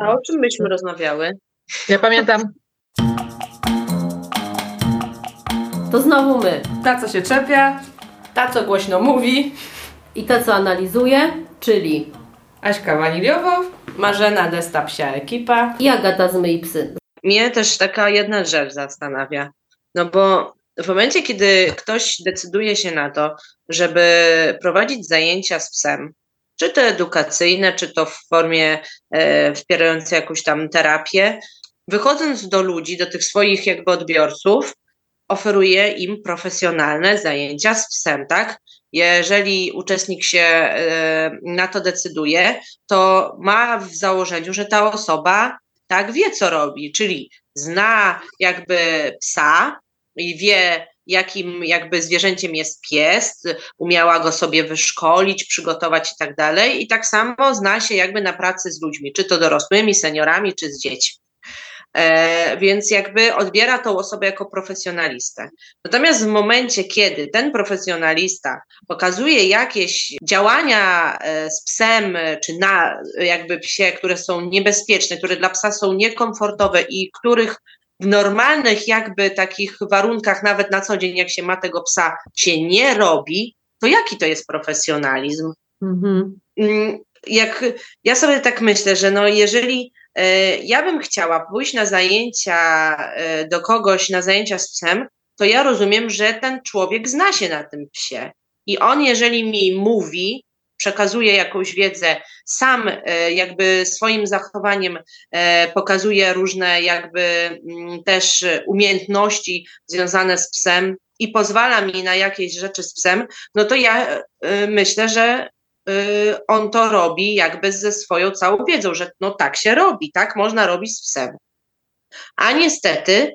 A o czym myśmy rozmawiały? Ja pamiętam. To znowu my. Ta, co się czepia, ta, co głośno mówi i ta, co analizuje, czyli Aśka Waniliowo, Marzena Desta Psia Ekipa i Agata z Myj Psy. Mnie też taka jedna rzecz zastanawia. No bo w momencie, kiedy ktoś decyduje się na to, żeby prowadzić zajęcia z psem, czy to edukacyjne, czy to w formie e, wspierającej jakąś tam terapię, wychodząc do ludzi, do tych swoich jakby odbiorców, oferuje im profesjonalne zajęcia z psem, tak? Jeżeli uczestnik się e, na to decyduje, to ma w założeniu, że ta osoba tak wie, co robi, czyli zna jakby psa i wie, jakim jakby zwierzęciem jest pies, umiała go sobie wyszkolić, przygotować i tak dalej. I tak samo zna się jakby na pracy z ludźmi, czy to dorosłymi, seniorami, czy z dziećmi. E, więc jakby odbiera tą osobę jako profesjonalistę. Natomiast w momencie, kiedy ten profesjonalista pokazuje jakieś działania e, z psem, czy na jakby psie, które są niebezpieczne, które dla psa są niekomfortowe i których normalnych jakby takich warunkach, nawet na co dzień, jak się ma tego psa, się nie robi, to jaki to jest profesjonalizm? Mhm. Mm, jak ja sobie tak myślę, że no jeżeli e, ja bym chciała pójść na zajęcia e, do kogoś, na zajęcia z psem, to ja rozumiem, że ten człowiek zna się na tym psie. I on, jeżeli mi mówi, przekazuje jakąś wiedzę, sam e, jakby swoim zachowaniem e, pokazuje różne jakby mm, też umiejętności związane z psem i pozwala mi na jakieś rzeczy z psem, no to ja e, myślę, że on to robi jakby ze swoją całą wiedzą, że no tak się robi, tak można robić z psem. A niestety,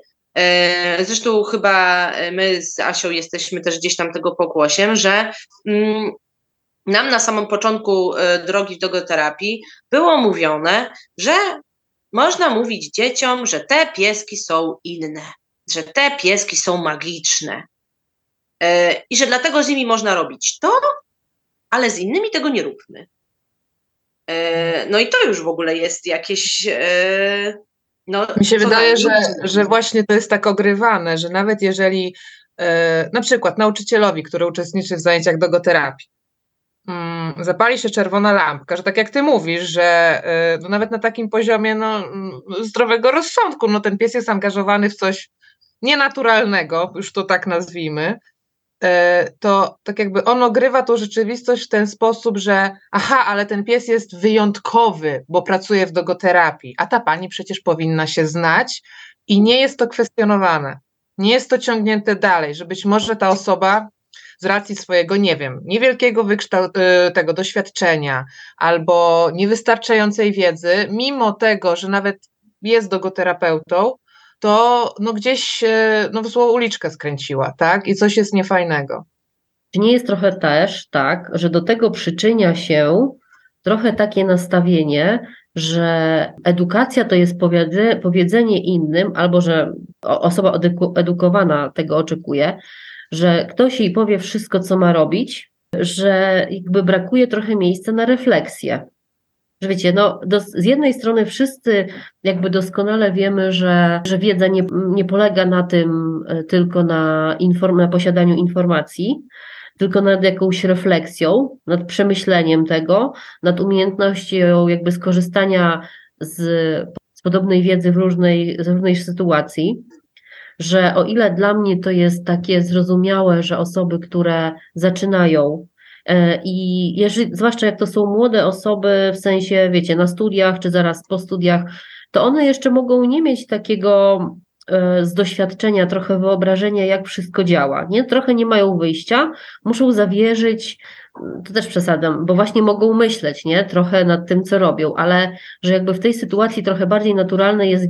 zresztą chyba my z Asią jesteśmy też gdzieś tam tego pokłosiem, że mm, nam na samym początku e, drogi w dogoterapii było mówione, że można mówić dzieciom, że te pieski są inne, że te pieski są magiczne e, i że dlatego z nimi można robić to, ale z innymi tego nie róbmy. E, no i to już w ogóle jest jakieś. No, Mi się wydaje, że, że właśnie to jest tak ogrywane, że nawet jeżeli na przykład nauczycielowi, który uczestniczy w zajęciach dogoterapii, zapali się czerwona lampka, że tak jak ty mówisz, że y, no nawet na takim poziomie no, mm, zdrowego rozsądku, no ten pies jest angażowany w coś nienaturalnego, już to tak nazwijmy, y, to tak jakby on ogrywa tą rzeczywistość w ten sposób, że aha, ale ten pies jest wyjątkowy, bo pracuje w dogoterapii, a ta pani przecież powinna się znać i nie jest to kwestionowane. Nie jest to ciągnięte dalej, że być może ta osoba z racji swojego, nie wiem, niewielkiego y, tego doświadczenia albo niewystarczającej wiedzy, mimo tego, że nawet jest dogoterapeutą, to no gdzieś no, w złą uliczkę skręciła, tak? I coś jest niefajnego. Czy nie jest trochę też tak, że do tego przyczynia się trochę takie nastawienie, że edukacja to jest powiedzenie innym, albo że osoba edukowana tego oczekuje, że ktoś jej powie wszystko, co ma robić, że jakby brakuje trochę miejsca na refleksję. Że wiecie, no, do, z jednej strony wszyscy jakby doskonale wiemy, że, że wiedza nie, nie polega na tym e, tylko na, inform, na posiadaniu informacji, tylko nad jakąś refleksją, nad przemyśleniem tego, nad umiejętnością jakby skorzystania z, z podobnej wiedzy w różnej, w różnej sytuacji że o ile dla mnie to jest takie zrozumiałe, że osoby, które zaczynają e, i jeżeli, zwłaszcza jak to są młode osoby, w sensie, wiecie, na studiach czy zaraz po studiach, to one jeszcze mogą nie mieć takiego e, z doświadczenia trochę wyobrażenia, jak wszystko działa. Nie? Trochę nie mają wyjścia, muszą zawierzyć to też przesadzam, bo właśnie mogą myśleć, nie? Trochę nad tym, co robią, ale że jakby w tej sytuacji trochę bardziej naturalne jest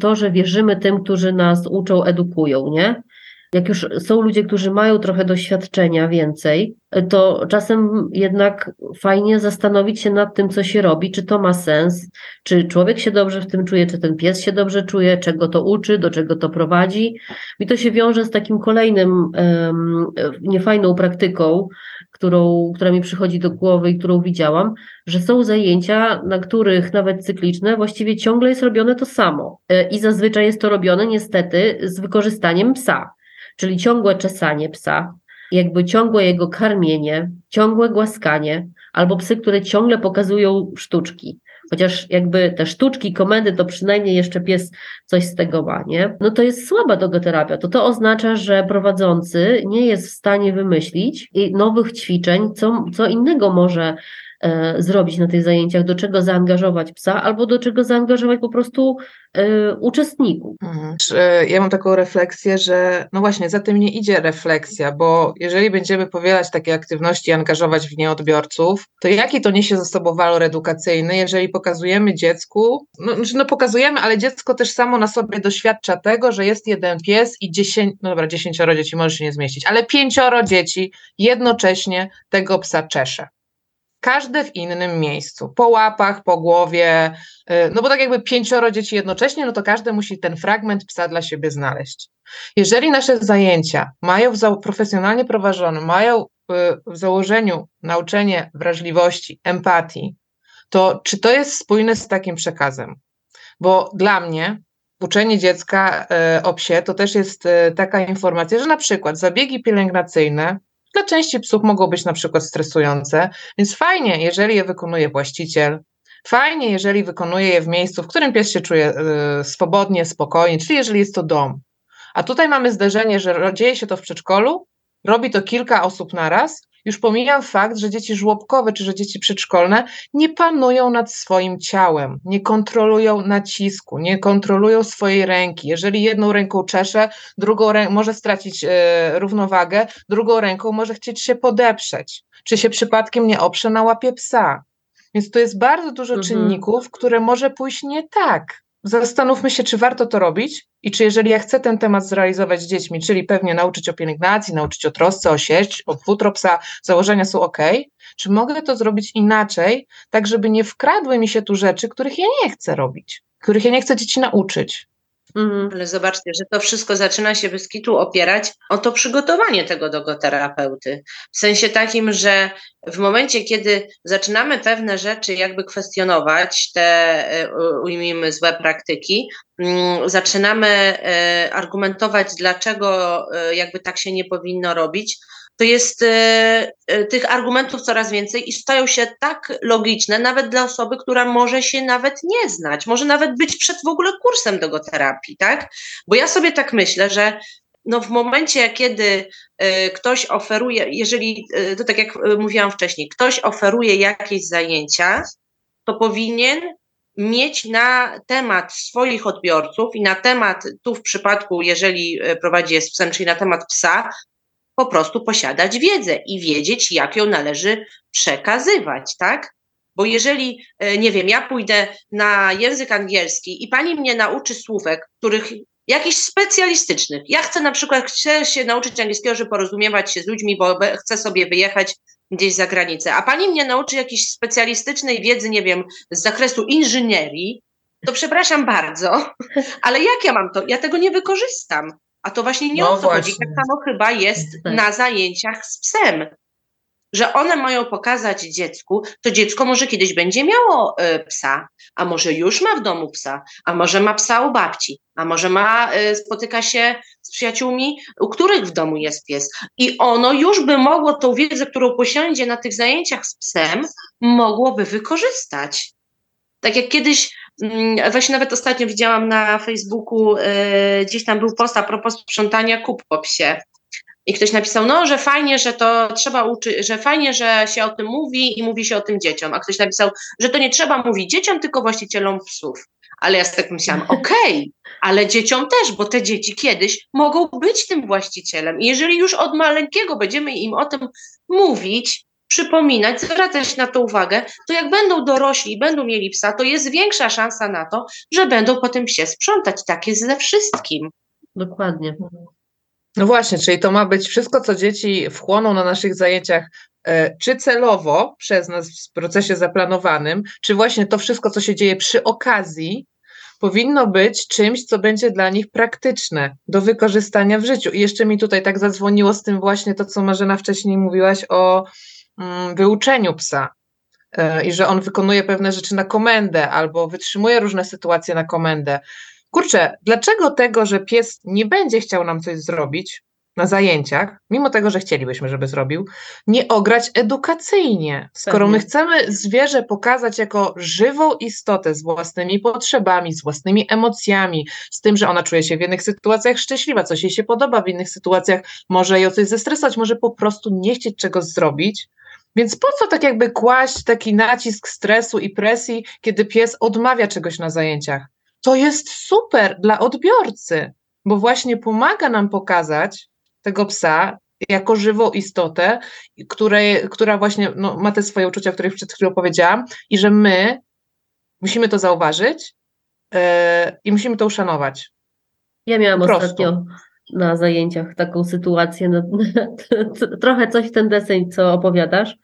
to, że wierzymy tym, którzy nas uczą, edukują, nie? Jak już są ludzie, którzy mają trochę doświadczenia więcej, to czasem jednak fajnie zastanowić się nad tym, co się robi, czy to ma sens, czy człowiek się dobrze w tym czuje, czy ten pies się dobrze czuje, czego to uczy, do czego to prowadzi. I to się wiąże z takim kolejnym um, niefajną praktyką, którą, która mi przychodzi do głowy i którą widziałam, że są zajęcia, na których nawet cykliczne właściwie ciągle jest robione to samo. E, I zazwyczaj jest to robione niestety z wykorzystaniem psa, czyli ciągłe czesanie psa, jakby ciągłe jego karmienie, ciągłe głaskanie, albo psy, które ciągle pokazują sztuczki chociaż jakby te sztuczki, komendy, to przynajmniej jeszcze pies coś z tego ma, nie? No to jest słaba dogoterapia. To to oznacza, że prowadzący nie jest w stanie wymyślić nowych ćwiczeń, co, co innego może zrobić na tych zajęciach, do czego zaangażować psa, albo do czego zaangażować po prostu e, uczestników. Mhm. Ja mam taką refleksję, że no właśnie, za tym nie idzie refleksja, bo jeżeli będziemy powielać takie aktywności i angażować w nie odbiorców, to jaki to niesie ze sobą walor edukacyjny, jeżeli pokazujemy dziecku, no, znaczy, no pokazujemy, ale dziecko też samo na sobie doświadcza tego, że jest jeden pies i dziesięć, no dobra, dziesięcioro dzieci może się nie zmieścić, ale pięcioro dzieci jednocześnie tego psa czesze każde w innym miejscu, po łapach, po głowie, y, no bo tak jakby pięcioro dzieci jednocześnie, no to każdy musi ten fragment psa dla siebie znaleźć. Jeżeli nasze zajęcia mają profesjonalnie prowadzone, mają y, w założeniu nauczenie wrażliwości, empatii, to czy to jest spójne z takim przekazem? Bo dla mnie uczenie dziecka y, o psie to też jest taka informacja, że na przykład zabiegi pielęgnacyjne dla części psów mogą być na przykład stresujące, więc fajnie, jeżeli je wykonuje właściciel, fajnie, jeżeli wykonuje je w miejscu, w którym pies się czuje y, swobodnie, spokojnie, czyli jeżeli jest to dom. A tutaj mamy zdarzenie, że dzieje się to w przedszkolu, robi to kilka osób naraz już pomijam fakt, że dzieci żłobkowe czy że dzieci przedszkolne nie panują nad swoim ciałem, nie kontrolują nacisku, nie kontrolują swojej ręki. Jeżeli jedną ręką czesze, drugą ręką może stracić e, równowagę, drugą ręką może chcieć się podeprzeć, czy się przypadkiem nie oprze na łapie psa. Więc to jest bardzo dużo mhm. czynników, które może pójść nie tak zastanówmy się, czy warto to robić i czy jeżeli ja chcę ten temat zrealizować z dziećmi, czyli pewnie nauczyć o pielęgnacji, nauczyć o trosce, o sieć, o futro psa, założenia są ok, czy mogę to zrobić inaczej, tak żeby nie wkradły mi się tu rzeczy, których ja nie chcę robić, których ja nie chcę dzieci nauczyć. Mhm. Ale zobaczcie, że to wszystko zaczyna się bez kitu opierać o to przygotowanie tego dogoterapeuty. W sensie takim, że w momencie, kiedy zaczynamy pewne rzeczy jakby kwestionować, te e, ujmijmy złe praktyki, mm, zaczynamy e, argumentować, dlaczego e, jakby tak się nie powinno robić, to jest e, e, tych argumentów coraz więcej i stają się tak logiczne, nawet dla osoby, która może się nawet nie znać, może nawet być przed w ogóle kursem dogoterapii, tak? Bo ja sobie tak myślę, że no w momencie, kiedy e, ktoś oferuje, jeżeli, to tak jak mówiłam wcześniej, ktoś oferuje jakieś zajęcia, to powinien mieć na temat swoich odbiorców i na temat, tu w przypadku, jeżeli prowadzi jest psem, czyli na temat psa, po prostu posiadać wiedzę i wiedzieć, jak ją należy przekazywać, tak? Bo jeżeli, e, nie wiem, ja pójdę na język angielski i pani mnie nauczy słówek, których jakichś specjalistycznych. Ja chcę na przykład, chcę się nauczyć angielskiego, żeby porozumiewać się z ludźmi, bo chcę sobie wyjechać gdzieś za granicę, a pani mnie nauczy jakiejś specjalistycznej wiedzy, nie wiem, z zakresu inżynierii, to przepraszam bardzo, ale jak ja mam to? Ja tego nie wykorzystam. A to właśnie nie no o to właśnie. chodzi. Tak samo chyba jest na zajęciach z psem. Że one mają pokazać dziecku, to dziecko może kiedyś będzie miało y, psa, a może już ma w domu psa, a może ma psa u babci, a może ma, y, spotyka się z przyjaciółmi, u których w domu jest pies. I ono już by mogło tą wiedzę, którą posiądzie na tych zajęciach z psem, mogłoby wykorzystać. Tak jak kiedyś właśnie nawet ostatnio widziałam na Facebooku, e, gdzieś tam był post a propos sprzątania kup po psie. I ktoś napisał, no, że fajnie, że to trzeba uczyć, że fajnie, że się o tym mówi i mówi się o tym dzieciom. A ktoś napisał, że to nie trzeba mówić dzieciom, tylko właścicielom psów. Ale ja sobie tak myślałam, okej, okay, ale dzieciom też, bo te dzieci kiedyś mogą być tym właścicielem. I jeżeli już od maleńkiego będziemy im o tym mówić, przypominać, zwracać na to uwagę, to jak będą dorośli i będą mieli psa, to jest większa szansa na to, że będą po tym psie sprzątać. Tak jest ze wszystkim. Dokładnie. No właśnie, czyli to ma być wszystko, co dzieci wchłoną na naszych zajęciach, e, czy celowo przez nas w procesie zaplanowanym, czy właśnie to wszystko, co się dzieje przy okazji, powinno być czymś, co będzie dla nich praktyczne do wykorzystania w życiu. I jeszcze mi tutaj tak zadzwoniło z tym właśnie to, co Marzena wcześniej mówiłaś o wyuczeniu psa e, i że on wykonuje pewne rzeczy na komendę albo wytrzymuje różne sytuacje na komendę. Kurczę, dlaczego tego, że pies nie będzie chciał nam coś zrobić, na zajęciach, mimo tego, że chcielibyśmy, żeby zrobił, nie ograć edukacyjnie. Skoro my chcemy zwierzę pokazać jako żywą istotę z własnymi potrzebami, z własnymi emocjami, z tym, że ona czuje się w jednych sytuacjach szczęśliwa, coś jej się podoba, w innych sytuacjach może ją coś zestresować, może po prostu nie chcieć czegoś zrobić. Więc po co tak jakby kłaść taki nacisk stresu i presji, kiedy pies odmawia czegoś na zajęciach? To jest super dla odbiorcy, bo właśnie pomaga nam pokazać, tego psa jako żywą istotę, której, która właśnie no, ma te swoje uczucia, o których przed chwilą powiedziałam, i że my musimy to zauważyć yy, i musimy to uszanować. Ja miałam ostatnio na zajęciach taką sytuację, no, trochę coś ten deseń, co opowiadasz,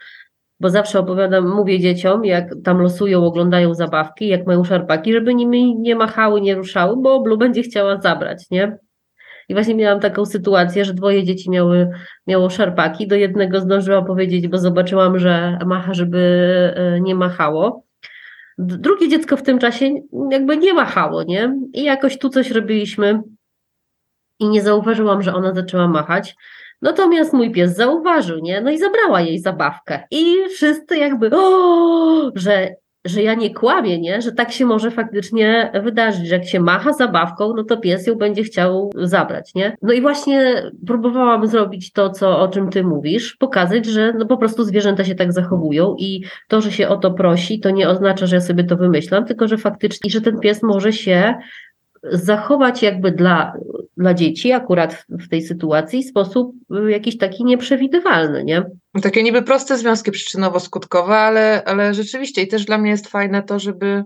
bo zawsze opowiadam, mówię dzieciom, jak tam losują, oglądają zabawki, jak mają szarpaki, żeby nimi nie machały, nie ruszały, bo Blue będzie chciała zabrać, nie? I właśnie miałam taką sytuację, że dwoje dzieci miały, miało szarpaki. Do jednego zdążyłam powiedzieć, bo zobaczyłam, że macha, żeby e, nie machało. Drugie dziecko w tym czasie jakby nie machało, nie? I jakoś tu coś robiliśmy i nie zauważyłam, że ona zaczęła machać. Natomiast mój pies zauważył, nie? No i zabrała jej zabawkę. I wszyscy jakby, o, że że ja nie kłamię, nie? że tak się może faktycznie wydarzyć, że jak się macha zabawką, no to pies ją będzie chciał zabrać. Nie? No i właśnie próbowałam zrobić to, co, o czym ty mówisz, pokazać, że no po prostu zwierzęta się tak zachowują i to, że się o to prosi, to nie oznacza, że ja sobie to wymyślam, tylko że faktycznie, że ten pies może się zachować jakby dla, dla dzieci akurat w tej sytuacji w sposób y, jakiś taki nieprzewidywalny, nie? Takie niby proste związki przyczynowo-skutkowe, ale, ale rzeczywiście i też dla mnie jest fajne to, żeby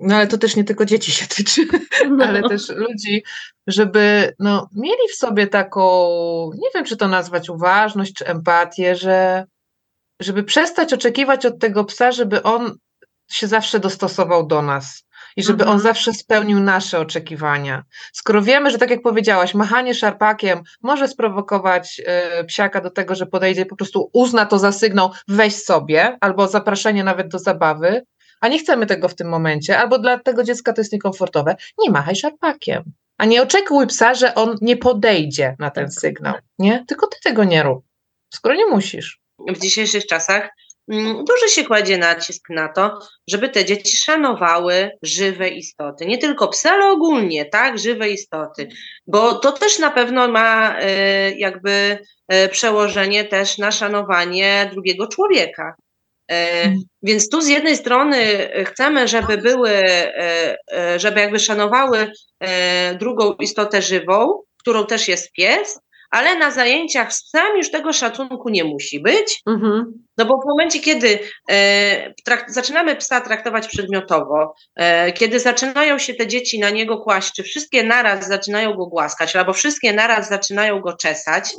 no ale to też nie tylko dzieci się tyczy, no. ale też ludzi, żeby no, mieli w sobie taką, nie wiem czy to nazwać uważność czy empatię, że żeby przestać oczekiwać od tego psa, żeby on się zawsze dostosował do nas i żeby mhm. on zawsze spełnił nasze oczekiwania. Skoro wiemy, że tak jak powiedziałaś, machanie szarpakiem może sprowokować y, psiaka do tego, że podejdzie i po prostu uzna to za sygnał weź sobie, albo zapraszenie nawet do zabawy, a nie chcemy tego w tym momencie, albo dla tego dziecka to jest niekomfortowe, nie machaj szarpakiem. A nie oczekuj psa, że on nie podejdzie na ten tak. sygnał, nie? Tylko ty tego nie rób, skoro nie musisz. W dzisiejszych czasach duży się kładzie nacisk na to, żeby te dzieci szanowały żywe istoty. Nie tylko psy, ale ogólnie, tak, żywe istoty. Bo to też na pewno ma e, jakby e, przełożenie też na szanowanie drugiego człowieka. E, mhm. Więc tu z jednej strony chcemy, żeby były, żeby jakby szanowały drugą istotę żywą, którą też jest pies, ale na zajęciach z psem już tego szacunku nie musi być. Mhm. No bo w momencie, kiedy e, trak- zaczynamy psa traktować przedmiotowo, e, kiedy zaczynają się te dzieci na niego kłaść, czy wszystkie naraz zaczynają go głaskać, albo wszystkie naraz zaczynają go czesać,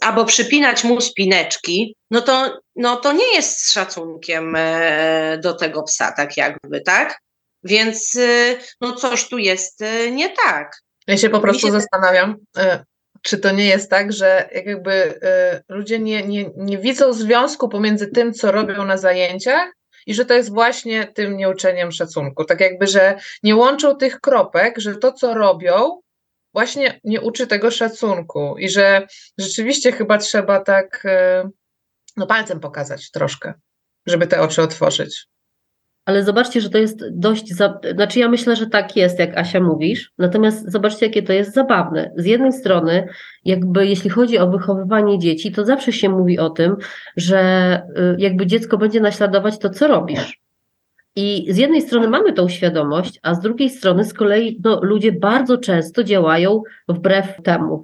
albo przypinać mu spineczki, no to, no to nie jest szacunkiem e, do tego psa, tak jakby, tak? Więc e, no coś tu jest e, nie tak. Ja się po prostu się zastanawiam, e, czy to nie jest tak, że jakby y, ludzie nie, nie, nie widzą związku pomiędzy tym, co robią na zajęciach i że to jest właśnie tym nieuczeniem szacunku. Tak jakby, że nie łączą tych kropek, że to, co robią, właśnie nie uczy tego szacunku i że rzeczywiście chyba trzeba tak y, no, palcem pokazać troszkę, żeby te oczy otworzyć. Ale zobaczcie, że to jest dość. Za... Znaczy, ja myślę, że tak jest, jak Asia mówisz. Natomiast zobaczcie, jakie to jest zabawne. Z jednej strony, jakby jeśli chodzi o wychowywanie dzieci, to zawsze się mówi o tym, że y, jakby dziecko będzie naśladować to, co robisz. I z jednej strony mamy tą świadomość, a z drugiej strony z kolei no, ludzie bardzo często działają wbrew temu.